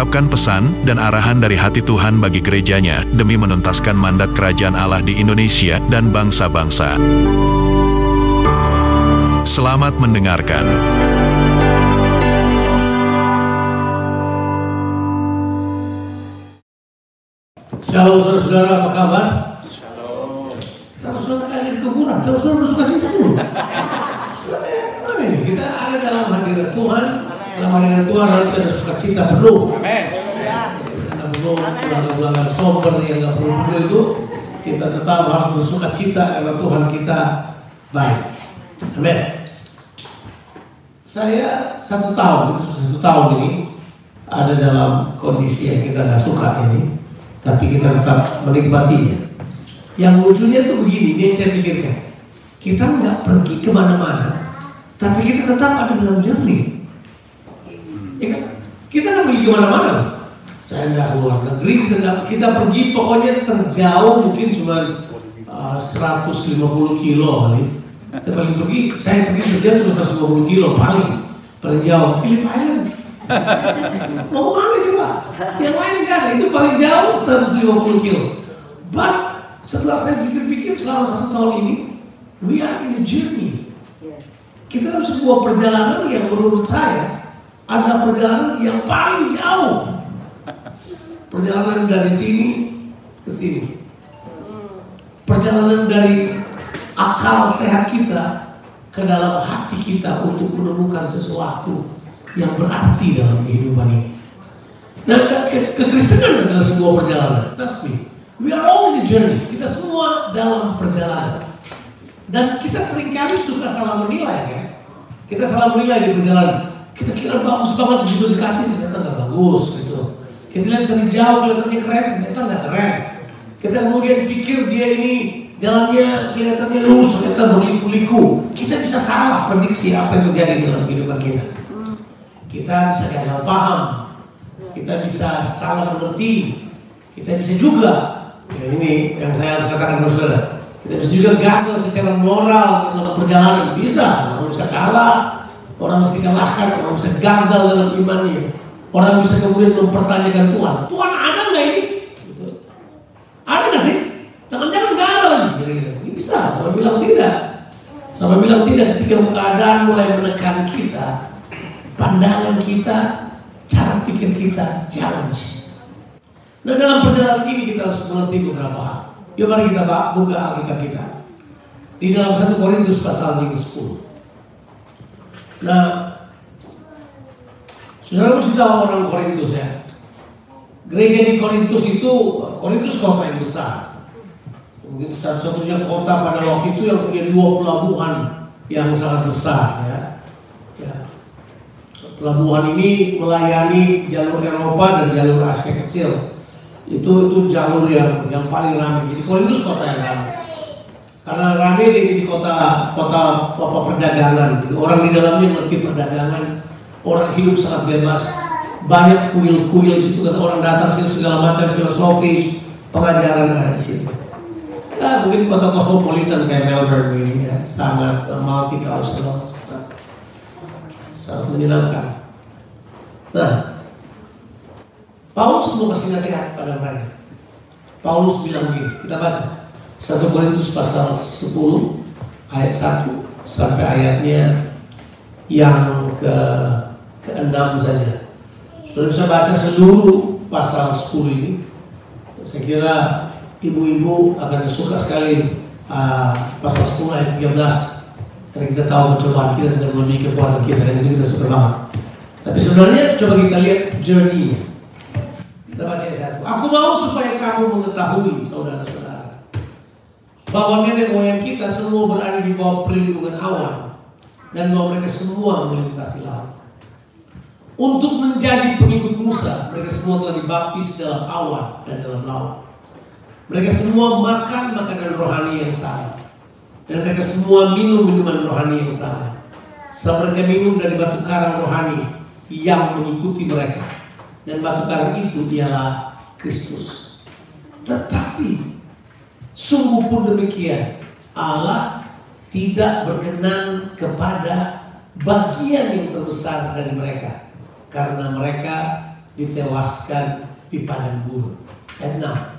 mengungkapkan pesan dan arahan dari hati Tuhan bagi gerejanya demi menuntaskan mandat kerajaan Allah di Indonesia dan bangsa-bangsa. Selamat mendengarkan. Shalom saudara-saudara, apa kabar? Shalom. Kalau saudara ada di kuburan, kalau saudara suka kita dulu. Saudara, kita ada dalam hadirat Tuhan, dalam hadirat Tuhan harus ada sukacita penuh. Amin. Kita perlu belakang-belakang sober yang nggak perlu perlu itu, kita tetap harus bersuka cita karena Tuhan kita baik. Amin. Saya satu tahun, satu tahun ini ada dalam kondisi yang kita nggak suka ini, tapi kita tetap menikmatinya. Yang lucunya tuh begini, ini yang saya pikirkan. Kita nggak pergi ke mana-mana, tapi kita tetap ada dalam journey. Ya kan? Kita nggak pergi ke mana-mana. Saya nggak keluar negeri, kita, nggak, kita pergi pokoknya terjauh mungkin cuma uh, 150 kilo kali. Kita paling pergi, saya pergi kerja cuma 150 kilo paling paling jauh Philip Island. Mau ke mana juga? Yang lain nggak ada, itu paling jauh 150 kilo. But setelah saya pikir-pikir selama satu tahun ini, we are in a journey. Kita dalam sebuah perjalanan yang menurut saya adalah perjalanan yang paling jauh. Perjalanan dari sini ke sini. Perjalanan dari akal sehat kita ke dalam hati kita untuk menemukan sesuatu yang berarti dalam kehidupan ini. Dan ke kekristenan adalah sebuah perjalanan. Trust me. We are all in the journey. Kita semua dalam perjalanan. Dan kita sering kali suka salah menilai kan. Kita salah menilai di perjalanan. Kita kira bagus banget begitu dekati ternyata nggak bagus gitu. Kita lihat dari jauh kelihatannya keren, ternyata nggak keren. Kita kemudian pikir dia ini jalannya kelihatannya lurus, ternyata berliku-liku. Kita bisa salah prediksi apa yang terjadi dalam kehidupan kita. Kita bisa gagal paham, kita bisa salah mengerti, kita bisa juga, ya ini yang saya harus katakan kepada saudara, kita bisa juga gagal secara moral dalam perjalanan, bisa, bisa kalah, orang bisa dikalahkan, orang bisa gagal dalam imannya, orang bisa kemudian mempertanyakan Tuhan, Tuhan ada nggak ini? Gitu. Ada nggak sih? Jangan-jangan nggak ada lagi. Bisa, sama bilang tidak. Sama bilang tidak ketika keadaan mulai menekan kita, pandangan kita, cara pikir kita challenge. Nah dalam perjalanan ini kita harus mengerti beberapa hal. Yuk mari kita buka Alkitab kita. Di dalam 1 Korintus pasal yang 10. Nah, saudara mesti tahu orang Korintus ya. Gereja di Korintus itu, Korintus kota yang besar. Mungkin satu-satunya kota pada waktu itu yang punya dua pelabuhan yang sangat besar ya. ya. Pelabuhan ini melayani jalur Eropa dan jalur Asia kecil. Itu itu jalur yang yang paling ramai. Jadi Korintus kota yang ramai. Karena dia jadi kota kota kota perdagangan. Orang di dalamnya ngerti perdagangan. Orang hidup sangat bebas. Banyak kuil-kuil di situ kata orang datang situ segala macam filosofis pengajaran ada di situ. Ya, mungkin kota kosmopolitan kayak Melbourne ini ya, sangat uh, multicultural, sangat menyenangkan. Nah, Paulus mau kasih nasihat pada mereka. Paulus bilang begini, kita baca 1 Korintus pasal 10 ayat 1 sampai ayatnya yang ke ke-6 saja. Sudah bisa baca seluruh pasal 10 ini. Saya kira ibu-ibu akan suka sekali uh, pasal 10 ayat 13 karena kita tahu percobaan kita tidak melebihi kekuatan kita dan itu kita suka banget. Tapi sebenarnya coba kita lihat journey-nya. Kita baca satu. Aku mau supaya kamu mengetahui saudara-saudara bahwa nenek moyang kita semua berada di bawah perlindungan awan dan bahwa mereka semua melintasi laut. Untuk menjadi pengikut Musa, mereka semua telah dibaptis dalam awan dan dalam laut. Mereka semua makan makanan rohani yang sama. Dan mereka semua minum minuman rohani yang sama. Mereka minum dari batu karang rohani yang mengikuti mereka. Dan batu karang itu ialah Kristus. Tetapi sungguh pun demikian. Allah tidak berkenan kepada bagian yang terbesar dari mereka. Karena mereka ditewaskan di padang gurun. Nah,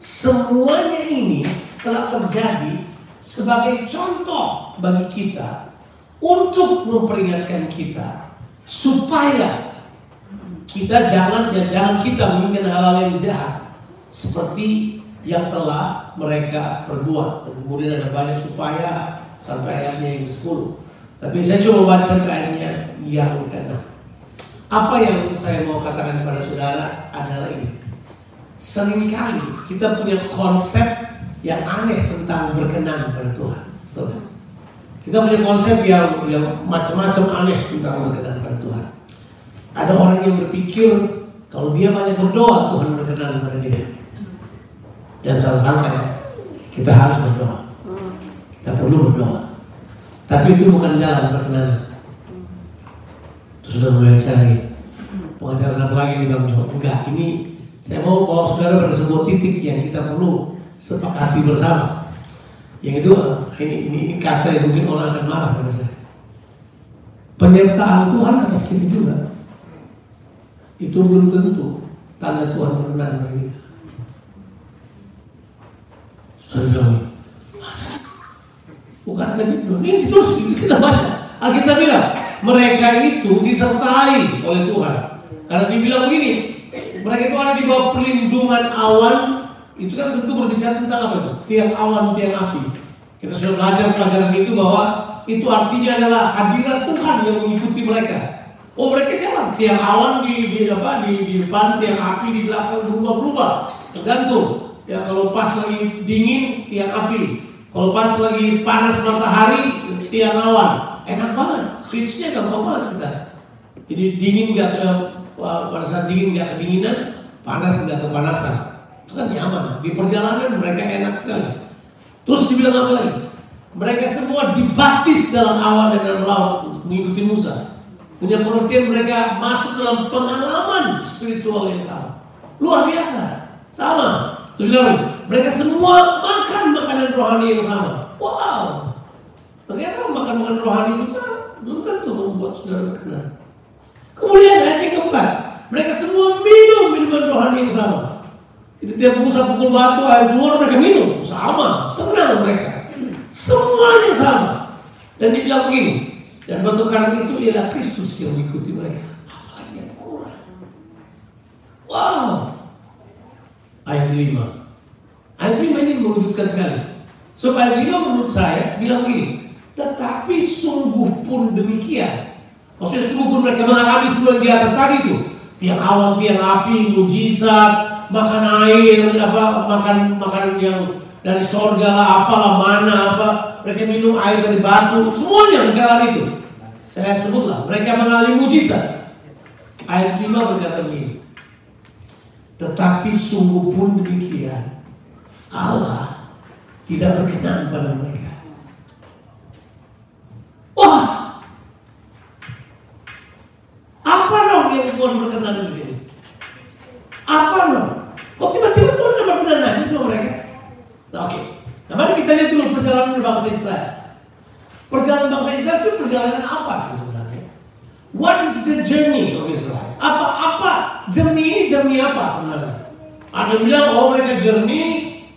semuanya ini telah terjadi sebagai contoh bagi kita untuk memperingatkan kita supaya kita jangan jangan kita menginginkan hal-hal yang jahat seperti yang telah mereka perbuat. Dan kemudian ada banyak supaya sampai ayatnya yang 10. Tapi saya coba baca ayatnya yang ke-6. Apa yang saya mau katakan kepada saudara adalah ini. Seringkali kita punya konsep yang aneh tentang berkenan pada Tuhan. Tuhan. Kita punya konsep yang yang macam-macam aneh tentang berkenan pada Tuhan. Ada orang yang berpikir kalau dia banyak berdoa Tuhan berkenan pada dia. Dan sama-sama ya, kita harus berdoa. Kita perlu berdoa. Tapi itu bukan jalan berkenan. Itu sudah mulai cari pengajaran apa lagi nih Bang Jo? Enggak, ini saya mau bawa saudara pada sebuah titik yang kita perlu sepakati bersama. Yang kedua, ini, ini, ini kata yang mungkin orang akan marah pada saya. Penyertaan Tuhan atas kita juga. Itu belum tentu tanda Tuhan berkenan bagi kita. Saudara bilang, masa? Bukan lagi belum ini kita baca. Alkitab bilang mereka itu disertai oleh Tuhan. Karena dibilang begini, mereka itu ada di bawah perlindungan awan. Itu kan tentu berbicara tentang apa itu? Tiang awan, tiang api. Kita sudah belajar pelajaran itu bahwa itu artinya adalah hadirat Tuhan yang mengikuti mereka. Oh mereka jalan tiang awan di, di apa di, di depan, tiang api di belakang berubah-berubah. Tergantung. Ya kalau pas lagi dingin tiang api, kalau pas lagi panas matahari tiang awan. Enak banget. Switchnya gampang banget kita. Jadi dingin nggak ke pada saat dingin nggak kedinginan, panas nggak kepanasan. Itu kan nyaman. Di perjalanan mereka enak sekali. Terus dibilang apa lagi? Mereka semua dibaptis dalam awan dan dalam laut untuk mengikuti Musa. Punya pengertian mereka masuk dalam pengalaman spiritual yang sama. Luar biasa. Sama. Terus mereka semua makan makanan rohani yang sama. Wow. Ternyata makan makanan rohani juga belum tentu membuat saudara berkenan. Kemudian ayat yang keempat, mereka semua minum minuman rohani yang sama. Jadi tiap Musa pukul batu air keluar mereka minum sama, senang mereka. Semuanya sama. Dan dibilang begini, dan batu karang itu ialah Kristus yang mengikuti mereka. Apalagi yang kurang. Wow. Ayat 5. Ayat 5 ini mengejutkan sekali. So ayat 5 menurut saya bilang begini, tetapi sungguh pun demikian. Maksudnya sungguh pun mereka mengalami semua yang di atas tadi itu. Tiang awan, tiang api, mujizat, makan air, apa makan makanan yang dari sorga lah, apalah mana apa, mereka minum air dari batu, semuanya mereka alami itu. Saya sebutlah, mereka mengalami mujizat. Ayat 5 berkata begini. Tetapi sungguh pun demikian, Allah tidak berkenan pada mereka. Wah, apa dong yang Tuhan berkenan di sini? Apa dong? Kok tiba-tiba Tuhan tidak berkenan aja sama mereka? Nah, oke. Nah, mari kita lihat dulu perjalanan bangsa Israel. Perjalanan bangsa Israel itu perjalanan apa sih sebenarnya? What is the journey of Israel? Apa apa journey apa sebenarnya? Ada yang bilang oh mereka journey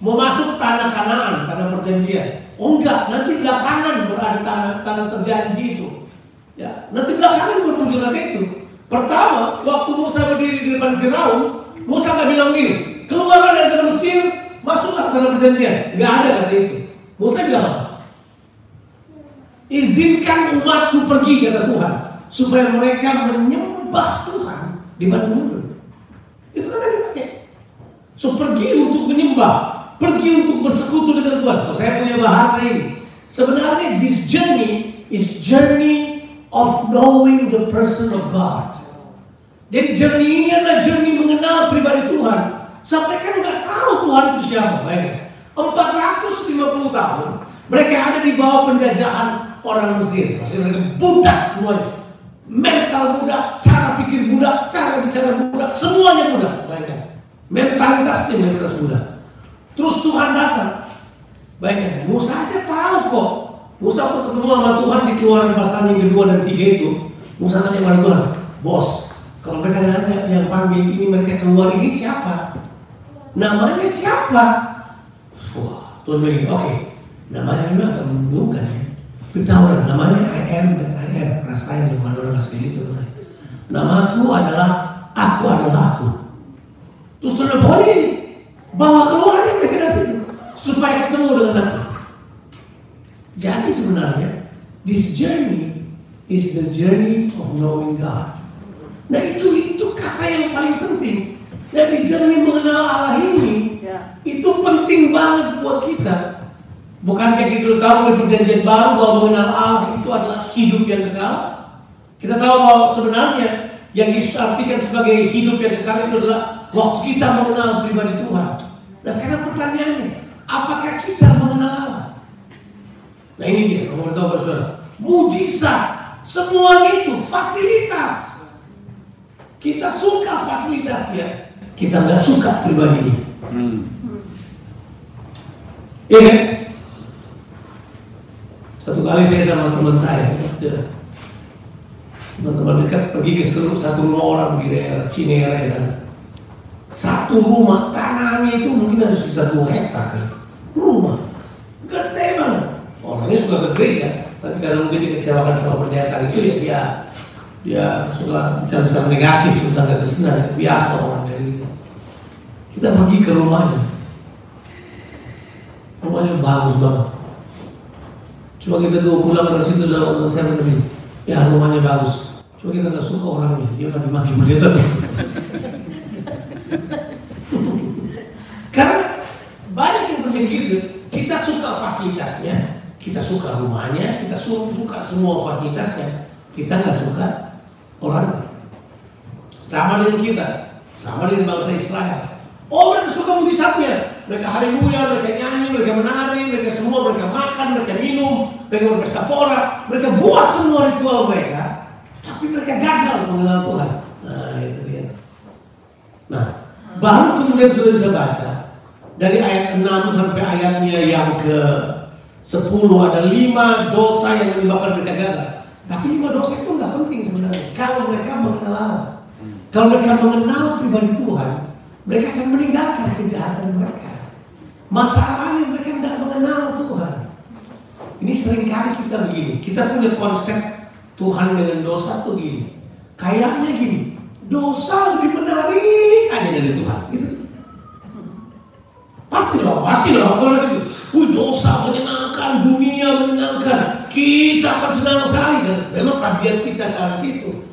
mau masuk tanah Kanaan, tanah perjanjian. Oh enggak, nanti belakangan berada tanah tanah terjanji itu. Ya, nanti belakangan bermuncul lagi itu. Pertama, waktu Musa berdiri di depan Firaun, Musa nggak bilang gini, keluarlah dari Mesir, masuklah ke tanah perjanjian. Nggak ada kata itu. Musa bilang apa? Izinkan umatku pergi kata Tuhan supaya mereka menyembah Tuhan di mana mundur. Itu kan yang dipakai. So pergi untuk menyembah, pergi untuk bersekutu dengan Tuhan. Kalau saya punya bahasa ini, sebenarnya this journey is journey of knowing the person of God. Jadi journey ini adalah journey mengenal pribadi Tuhan. Sampai kan nggak tahu Tuhan itu siapa? Baik. 450 tahun mereka ada di bawah penjajahan orang Mesir. Mesir mereka budak semuanya. Mental budak, cara pikir budak, cara bicara budak, semuanya budak. Bayangkan. Mentalitasnya mentalitas budak. Terus Tuhan datang. Bayangkan, Musa aja tahu kok. Musa waktu ketemu sama Tuhan di keluaran pasal yang kedua dan tiga itu. Musa tanya kepada Tuhan, bos, kalau mereka nanya yang panggil ini mereka keluar ini siapa? Namanya siapa? Wah, Tuhan bilang, oke, namanya memang agak membingungkan ya. Lah, namanya I am dan I am. Rasain di mana orang asli itu. Namaku adalah aku adalah aku. Terus bilang, ini, bawa keluar mereka situ. Supaya ketemu dengan aku. Jadi sebenarnya, this journey is the journey of knowing God. Nah itu itu kata yang paling penting. Jadi journey mengenal Allah ini Ya. itu penting banget buat kita. Bukankah kita tahu di perjanjian baru bahwa mengenal Allah itu adalah hidup yang kekal? Kita tahu bahwa sebenarnya yang Yesus artikan sebagai hidup yang kekal itu adalah waktu kita mengenal pribadi Tuhan. Nah sekarang pertanyaannya, apakah kita mengenal Allah? Nah ini dia, beritahu pada saudara. Mujizat, semuanya itu fasilitas. Kita suka fasilitasnya, kita nggak suka pribadinya. Iya kan? Satu kali saya sama teman saya, ya, teman-teman dekat pergi ke seluruh satu rumah orang di daerah Cinere sana. Satu rumah tanahnya itu mungkin ada sekitar dua hektar kan. Rumah gede banget. Orangnya suka ke gereja, tapi karena mungkin dikecewakan sama pernyataan itu ya dia dia suka bicara-bicara negatif tentang kekristenan biasa orang dari itu. Kita pergi ke rumahnya, rumahnya bagus banget. Cuma kita dua pulang dari situ sama teman saya tadi, ya rumahnya bagus. Cuma kita nggak suka orangnya, dia lagi maki pendeta. Karena banyak yang terjadi gitu, kita suka fasilitasnya, kita suka rumahnya, kita su- suka semua fasilitasnya, kita nggak suka orangnya. Sama dengan kita, sama dengan bangsa Israel. Mereka suka mujizatnya, mereka haleluya, mereka nyanyi, mereka menari, mereka semua, mereka makan, mereka minum, mereka berpesta pora, mereka buat semua ritual mereka, tapi mereka gagal mengenal Tuhan. Nah itu dia. Nah, baru kemudian sudah bisa baca dari ayat 6 sampai ayatnya yang ke 10 ada lima dosa yang menyebabkan mereka gagal. Tapi lima dosa itu nggak penting sebenarnya. Kalau mereka mengenal kalau mereka mengenal pribadi Tuhan, mereka akan meninggalkan kejahatan mereka. Masalahnya mereka tidak mengenal Tuhan. Ini sering kali kita begini, kita punya konsep Tuhan dengan dosa tuh gini. Kayaknya gini, dosa lebih menarik aja dari Tuhan. Gitu. Pasti dong, pasti dong. Kalau wih dosa menyenangkan, dunia menyenangkan, kita akan senang sekali. Memang tabiat kita ke arah situ.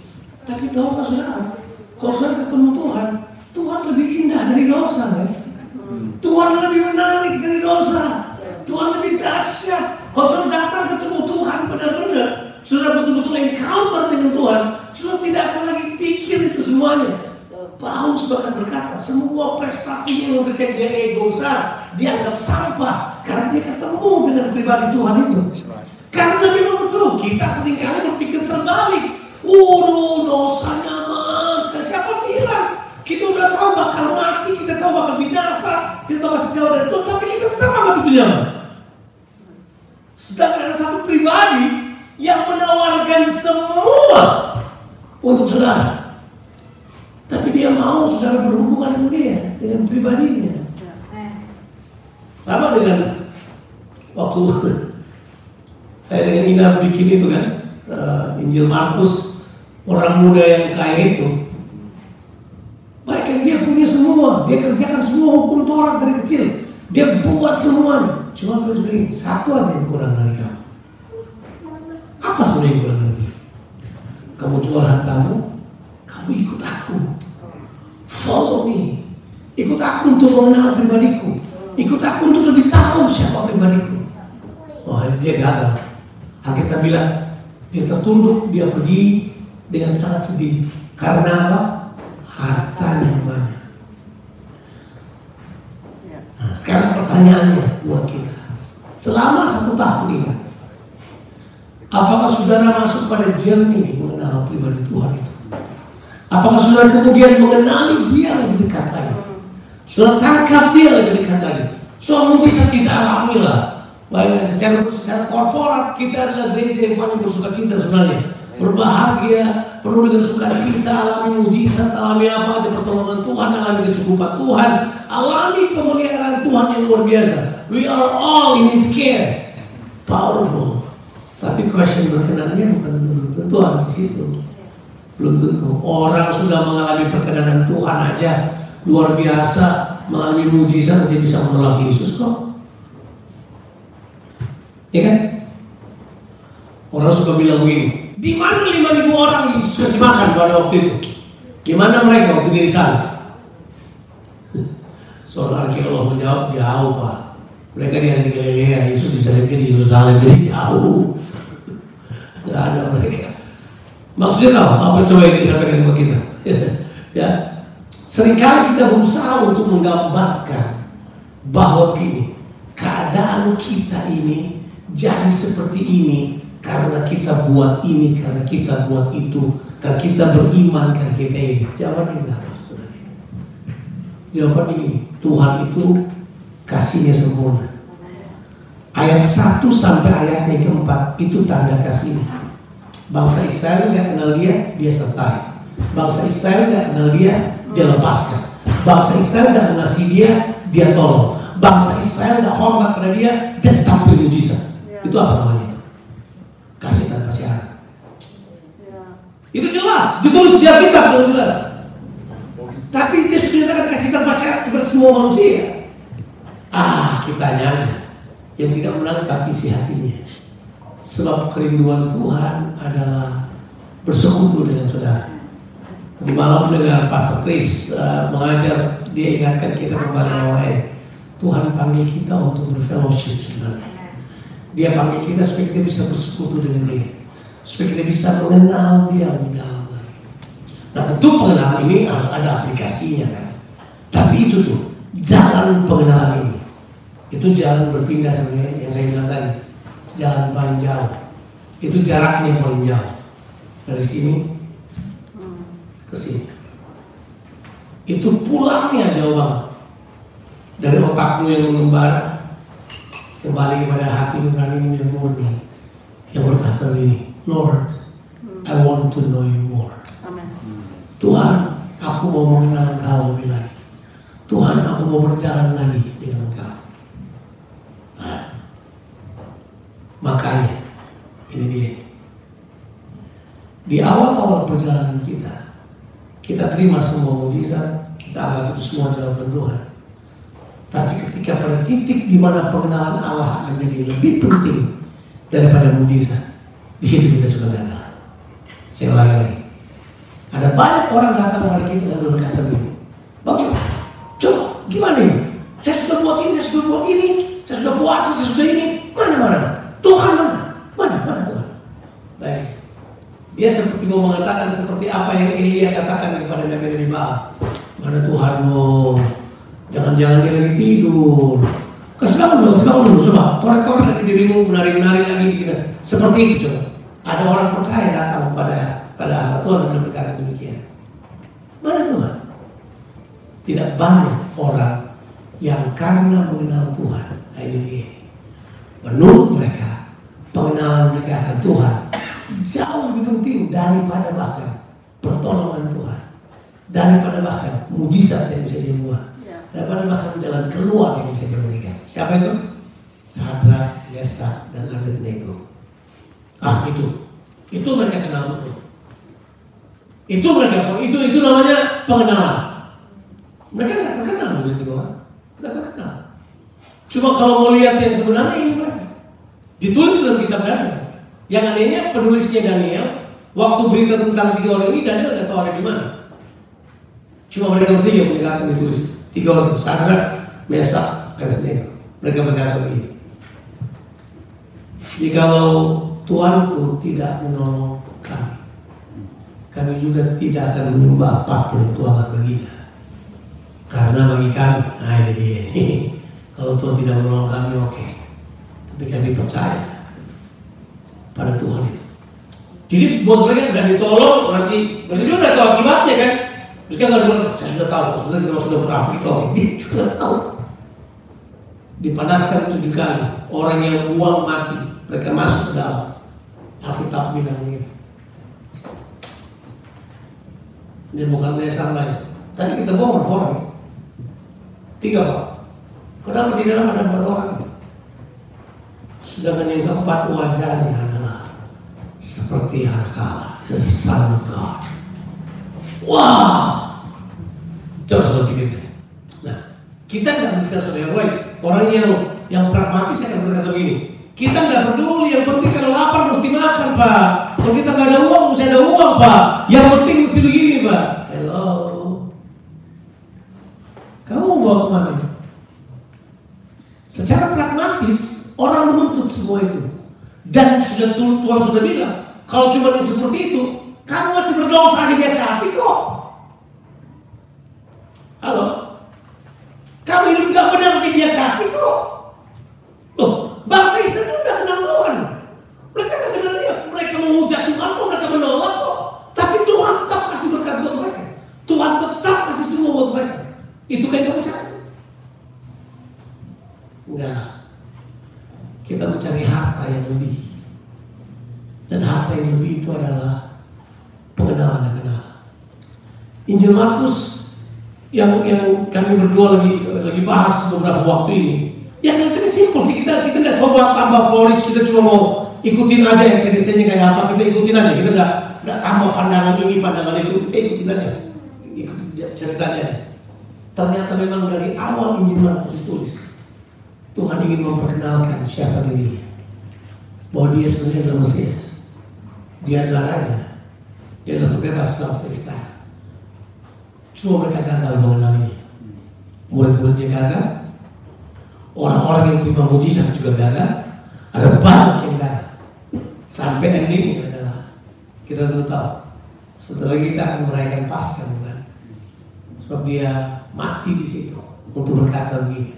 Tapi tahu saudara, kalau saudara ketemu Tuhan, Tuhan lebih indah dari dosa, kan? Tuhan lebih menarik dari dosa. Tuhan lebih dahsyat. Kalau saudara datang ketemu Tuhan benar-benar, sudah betul-betul encounter dengan Tuhan, sudah tidak akan lagi pikir itu semuanya. Paulus bahkan berkata, semua prestasi yang memberikan dia ego besar, dianggap sampah karena dia ketemu dengan pribadi Tuhan itu. Karena memang betul, kita sering kali berpikir terbalik. Oh, dosa nyaman. Sekali siapa bilang? Kita udah tahu bakal mati, kita tahu bakal binasa, kita tahu masih jauh dari Tuhan, tapi kita tetap anggap itu nyaman. Sedangkan ada satu pribadi yang menawarkan semua untuk saudara. Tapi dia mau saudara berhubungan dengan dia, dengan pribadinya. Sama dengan waktu saya dengan Ina bikin itu kan, eh, Injil Markus, orang muda yang kaya itu. Yang dia punya semua, dia kerjakan semua hukum Taurat dari kecil. Dia buat semuanya. Cuma terus begini, satu aja yang kurang dari kamu. Apa sebenarnya yang kurang dari dia? Kamu jual hartamu, kamu ikut aku. Follow me. Ikut aku untuk mengenal pribadiku. Ikut aku untuk lebih tahu siapa pribadiku. Oh, dia gagal. Alkitab bilang, dia tertunduk, dia pergi dengan sangat sedih. Karena apa? Hartanya banyak. Nah, sekarang pertanyaannya buat kita. Selama satu tahun ini, apakah saudara masuk pada journey mengenal pribadi Tuhan itu? Apakah saudara kemudian mengenali dia lebih dekat lagi? Saudara tangkap dia lebih dekat lagi. So mujizat kita alami lah. Secara, secara korporat kita adalah gereja yang paling bersuka cinta sebenarnya. Berbahagia, penuh dengan sukacita, alami mujizat, alami apa di pertolongan Tuhan, alami kecukupan Tuhan, alami pemeliharaan Tuhan yang luar biasa. We are all in His care, powerful. Tapi question berkenannya bukan belum tentu ada di situ. Belum tentu. Orang sudah mengalami perkenanan Tuhan aja luar biasa, mengalami mujizat dia bisa menolak Yesus kok. Ya kan? Orang suka bilang begini, di mana lima ribu orang Yesus kasih makan pada waktu itu? Di mana mereka waktu di sana? Seorang arkeolog menjawab, jauh pak. Mereka di di Galilea, Yesus bisa di Yerusalem, jadi jauh. Gak ada mereka. Maksudnya tahu apa coba yang disampaikan kepada kita? ya, sering kali kita berusaha untuk menggambarkan bahwa gini, keadaan kita ini jadi seperti ini karena kita buat ini, karena kita buat itu, karena kita beriman, karena kita ini. Jawabannya enggak. Jawabannya ini, Tuhan itu kasihnya sempurna. Ayat 1 sampai ayat yang keempat itu tanda kasihnya. Bangsa Israel nggak kenal dia, dia sertai. Bangsa Israel nggak kenal dia, dia lepaskan. Bangsa Israel nggak mengasihi dia, dia tolong. Bangsa Israel nggak hormat pada dia, dia tampil mujizat. Itu apa namanya itu? Kasih tanpa syarat. Itu jelas, ditulis di Alkitab belum jelas. Tapi dia sudah akan kasih tanpa syarat kepada semua manusia. Ah, kita aja yang tidak menangkap isi hatinya. Sebab kerinduan Tuhan adalah bersekutu dengan saudara. Di malam dengan Pastor Chris uh, mengajar, dia ingatkan kita kembali bahwa eh, Tuhan panggil kita untuk berfellowship sebenarnya. Dia panggil kita supaya kita bisa bersekutu dengan dia. Supaya kita bisa mengenal dia lebih dalam lagi. Nah tentu pengenalan ini harus ada aplikasinya kan. Tapi itu tuh, jalan pengenalan ini. Itu jalan berpindah sebenarnya yang saya bilang tadi jalan paling jauh. Itu jaraknya paling jauh. Dari sini ke sini. Itu pulangnya jauh banget. Dari otakmu yang mengembara kembali kepada hati nuranimu yang murni yang berkata ini, Lord, I want to know you more. Tuhan, aku mau mengenal Engkau lebih lagi. Tuhan, aku mau berjalan lagi dengan Engkau. Nah, Makanya, ini dia. Di awal-awal perjalanan kita, kita terima semua mujizat, kita anggap itu semua jawaban Tuhan. Tapi ketika pada titik di mana pengenalan Allah akan jadi lebih penting daripada mujizat, di situ kita sudah gagal. Saya ulangi lagi. Ada banyak orang datang kepada kita sambil berkata begini, Bang coba, gimana ini? Saya sudah buat ini, saya sudah buat ini, saya sudah puasa, saya sudah ini, mana mana? Tuhan mana? Mana mana Tuhan? Baik. Dia seperti mau mengatakan seperti apa yang Elia katakan kepada Nabi Nabi Baal. Mana Tuhanmu? Jangan-jangan dia lagi tidur. Kasih bangun dulu, kasih. Coba, torek-torek lagi dirimu, menari-menari lagi. Gitu. Seperti itu coba. Ada orang percaya datang pada pada hamba Tuhan dan berkata demikian. Mana Tuhan? Tidak banyak orang yang karena mengenal Tuhan. Nah, ini dia. Menurut mereka, pengenalan mereka akan Tuhan jauh lebih penting daripada bahkan pertolongan Tuhan. Daripada bahkan mujizat yang bisa dia buat. Daripada bahkan jalan keluar yang bisa dia berikan. Siapa itu? Sadra, Yesa, dan Abednego. Ah itu, itu mereka kenal betul. Itu mereka, itu itu namanya pengenalan. Mereka nggak terkenal begitu doang, nggak terkenal. Cuma kalau mau lihat yang sebenarnya ini mereka ditulis dalam kitab Daniel. Yang anehnya penulisnya Daniel, waktu berita tentang tiga orang ini Daniel nggak tahu ada di mana. Cuma mereka bertiga punya kata ditulis tiga orang, Sadrak, Mesak, Abednego. Mereka berkata begini. Jikalau Tuanku tidak menolong kami, kami juga tidak akan menyembah apa pun Tuhan baginya. Karena bagi kami, nah ini dia. Kalau Tuhan tidak menolong kami, oke. Tapi kami percaya pada Tuhan itu. Jadi buat mereka nggak ditolong, nanti mereka juga nggak tahu akibatnya kan. Mereka nggak bilang, saya sudah tahu, sudah kalau sudah pernah pergi dia sudah tahu. Dipanaskan tujuh kali, orang yang buang mati, mereka masuk ke dalam. Alkitab bilang ini. Ini bukan saya sampai. Tadi kita bawa berapa orang? Tiga pak. Kenapa di dalam ada empat orang? Sedangkan yang keempat wajahnya adalah seperti of God. Wah, coba sudah pikir. Nah, kita nggak yang baik. Orang yang yang pragmatis akan berkata begini. Kita nggak peduli, yang penting kalau lapar mesti makan, Pak. Kalau kita nggak ada uang, mesti ada uang, Pak. Yang penting mesti begini, Pak. Hello. Kamu mau bawa ke mana? Secara pragmatis, orang menuntut semua itu. Dan sudah Tuhan sudah bilang, kalau cuma seperti itu, kamu masih berdosa di kasih kok. Halo? Kamu hidup gak benar di dia kasih kok. Loh, bangsa Israel udah kenal Tuhan. Mereka gak kenal dia. Mereka menghujat Tuhan kok, mereka menolak kok. Tapi Tuhan tetap kasih berkat buat mereka. Tuhan tetap kasih semua buat mereka. Itu kan kamu cari. Enggak. Kita mencari harta yang lebih. Dan harta yang lebih itu adalah pengenalan akan Allah. Injil Markus yang yang kami berdua lagi lagi bahas beberapa waktu ini. Ya kelihatannya simpel sih. Kita kita nggak coba tambah flourish kita cuma mau ikutin aja yang nya kayak apa. Kita ikutin aja. Kita nggak nggak tambah pandangan ini pandangan itu. Eh ikutin aja. Ikutin ceritanya. Ternyata memang dari awal Injil Markus ditulis Tuhan ingin memperkenalkan siapa dirinya bahwa dia sebenarnya adalah Mesias. Dia adalah Raja. Dia adalah pembebas bangsa Israel cuma mereka gagal mengenalinya murid-muridnya gagal orang-orang yang terima mujizat juga gagal ada banyak yang gagal. Sampai endingnya adalah kita tentu tahu setelah kita akan merayakan Paskah bukan? Sebab dia mati di situ untuk berkata begini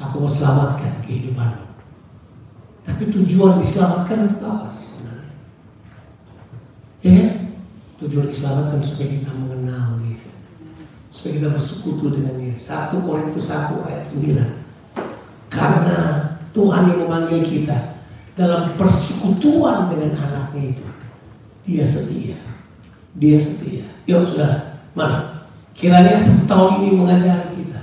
aku mau selamatkan kehidupanmu tapi tujuan diselamatkan untuk apa sih sebenarnya? Ya tujuan diselamatkan supaya kita mengenal dia supaya kita bersekutu dengan dia. 1 Korintus 1 ayat 9 karena Tuhan yang memanggil kita dalam persekutuan dengan anaknya itu dia setia. Dia setia. Yuk sudah mana kiranya satu tahun ini mengajari kita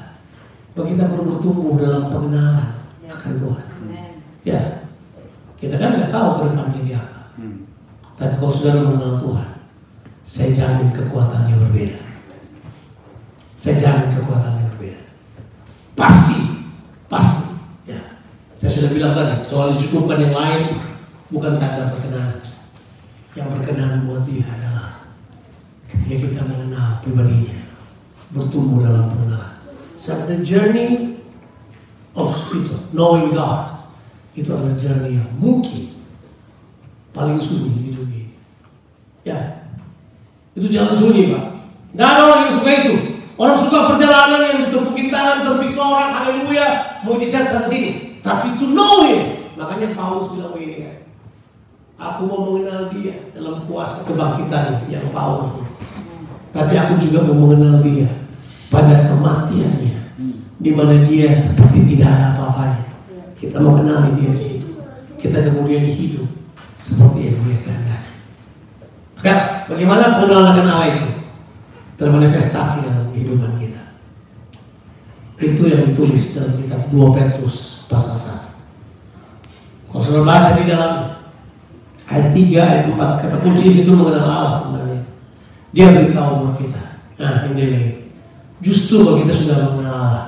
bahwa kita perlu bertumbuh dalam pengenalan akan Tuhan. Ya. Kita kan nggak tahu ke depan jadi apa. Tapi kalau sudah mengenal Tuhan saya jamin kekuatannya berbeda saya jamin kekuatannya berbeda. Pasti pasti. Ya. Saya sudah bilang tadi soal dicukupkan yang lain bukan tanda perkenanan yang berkenan buat dia adalah ketika kita mengenal pribadinya bertumbuh dalam pengenalan. So the journey of spiritual knowing God itu adalah journey yang mungkin paling sunyi di dunia ya. Itu jalan sunyi pak. Nggak ada orang yang suka itu orang suka perjalanan yang tepuk tangan tepuk sorak haleluya mujizat sana sini tapi to know him makanya Paulus bilang begini kan Aku mau mengenal dia dalam kuasa kebangkitan yang Paulus. Tapi aku juga mau mengenal dia pada kematiannya, di mana dia seperti tidak ada apa-apanya. Kita mau kenal dia di situ. Kita kemudian hidup seperti yang dia kehendaki. Sekarang, bagaimana pengenalan Allah itu termanifestasi dalam kehidupan kita? Itu yang ditulis dalam kitab 2 Petrus pasal 1. Kalau sudah baca di dalamnya, ayat 3, ayat 4 kata kunci itu mengenal Allah sebenarnya. Dia beritahu buat kita. Nah ini nih justru kalau kita sudah mengenal Allah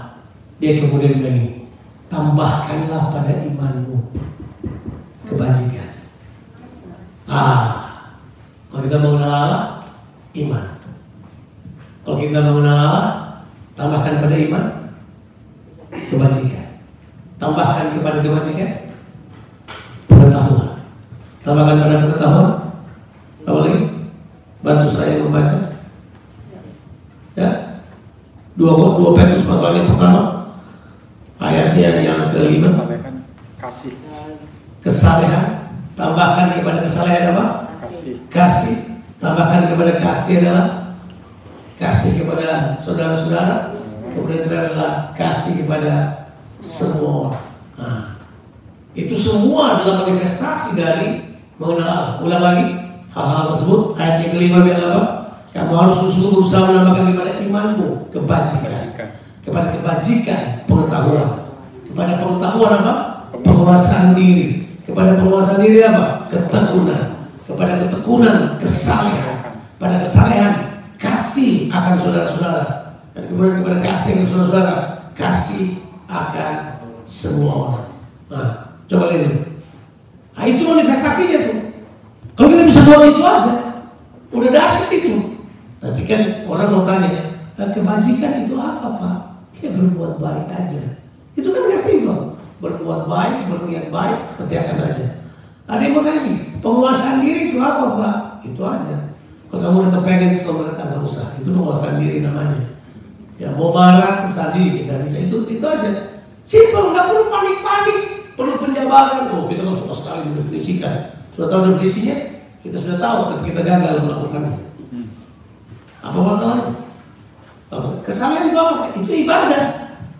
dia kemudian bilang tambahkanlah pada imanmu kebajikan. Ah kalau kita mengenal Allah iman kalau kita mengenal Allah tambahkan pada iman kebajikan tambahkan kepada kebajikan pengetahuan Tambahkan pada pengetahuan. Apa lagi? Bantu saya membaca. Ya. Dua dua Petrus pasal yang pertama Ayatnya yang kelima Salehkan kasih, kesalehan tambahkan kepada kesalehan apa? kasih, Kasih tambahkan kepada kasih adalah kasih kepada saudara-saudara kemudian adalah kasih kepada semua orang. Nah, itu semua adalah manifestasi dari mengenal Allah. Ulang lagi hal-hal tersebut ayat yang kelima bilang apa? Kamu harus sungguh berusaha menambahkan kepada imanmu kebajikan. Bajikan, kepada kebajikan pengetahuan. Kepada pengetahuan apa? Penguasaan diri. Kepada penguasaan diri apa? Ketekunan. Kepada ketekunan kesalehan. Pada kesalehan kasih akan saudara-saudara. Dan kemudian kepada kasih akan saudara-saudara kasih akan semua orang. Nah coba lihat itu nah itu manifestasinya tuh. Kalau kita bisa buat itu aja udah dahsyat itu. Tapi kan orang mau tanya "Eh, kebajikan itu apa pak? Ya berbuat baik aja. Itu kan gak simpel berbuat baik berniat baik kerjakan aja. Ada yang mau tanya penguasaan diri itu apa pak? Itu aja kalau kamu udah kepengen sama mereka nggak usah. Itu penguasaan diri namanya. Ya mau marah tadi nggak bisa. Itu itu aja. Simpel nggak perlu panik-panik. Perlu penjabaran oh kita nggak suka sekali mendefinisikan. Sudah tahu definisinya? Kita sudah tahu tapi kita gagal melakukannya. Apa masalahnya? Kesalahan itu apa? Itu ibadah.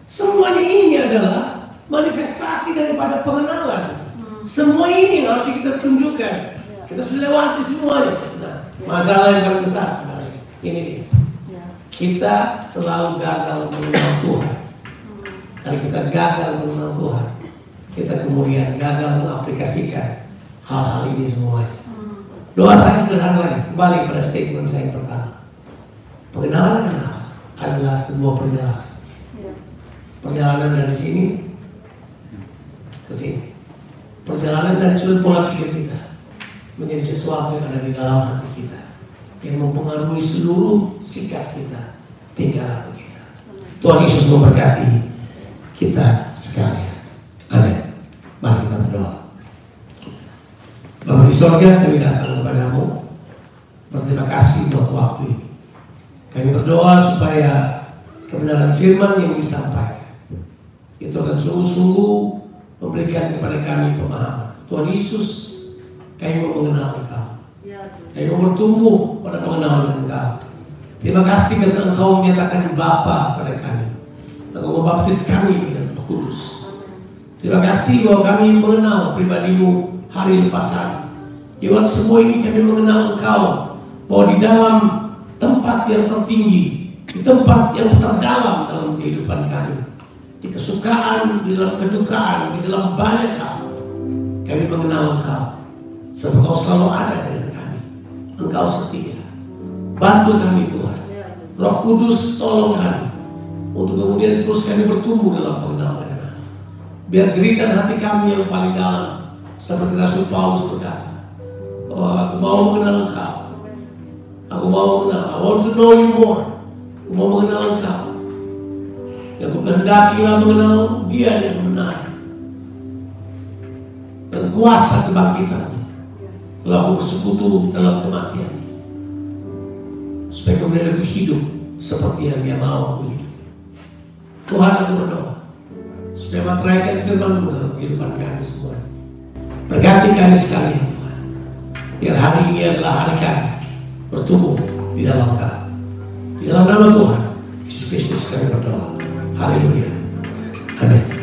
Semuanya ini adalah manifestasi daripada pengenalan. Semua ini harus kita tunjukkan. Kita sudah lewati semuanya. Nah, masalah yang paling besar ini dia. Kita selalu gagal mengenal Tuhan. Kalau kita gagal mengenal Tuhan, kita kemudian gagal mengaplikasikan hal-hal ini semuanya. Doa saya sederhana lagi, kembali pada statement saya yang pertama. Pengenalan Allah adalah sebuah perjalanan. Perjalanan dari sini ke sini. Perjalanan dari sudut pola pikir kita menjadi sesuatu yang ada di dalam hati kita yang mempengaruhi seluruh sikap kita, tingkah laku kita. Tuhan Yesus memberkati kita sekalian. Amin. Mari kita berdoa. Bapak di sorga kami datang kepadamu Berterima kasih buat waktu ini Kami berdoa supaya Kebenaran firman yang disampaikan Itu akan sungguh-sungguh Memberikan kepada kami pemahaman Tuhan Yesus Kami mau mengenal Engkau Kami mau bertumbuh pada pengenalan Engkau Terima kasih karena Engkau menyatakan Bapa pada kami. Engkau membaptis kami dengan Roh Kudus. Terima kasih bahwa kami mengenal pribadimu hari lepas hari. Lewat semua ini kami mengenal Engkau bahwa di dalam tempat yang tertinggi, di tempat yang terdalam dalam kehidupan kami, di kesukaan, di dalam kedukaan, di dalam banyak hal, kami mengenal Engkau. Sebab Engkau selalu ada dengan kami. Engkau setia. Bantu kami Tuhan. Roh Kudus tolong kami untuk kemudian terus kami bertumbuh dalam pengenalan. Biar jeritan hati kami yang paling dalam seperti Rasul Paulus berkata, oh aku mau mengenal engkau. Aku mau mengenal. I want to know you more. Aku mau mengenal engkau. Yang aku mengenal dia yang benar. Dan kuasa kebangkitannya. Aku bersekutu dalam kematian. Supaya kemudian aku hidup seperti yang dia mau aku hidup. Tuhan aku berdoa. Supaya materaikan firman-Mu dalam kehidupan kami semua. Berkati kami sekalian Tuhan. Biar hari ini adalah hari kami bertumbuh di dalam kau. Di dalam nama Tuhan, Yesus Kristus kami berdoa. Haleluya. Amin.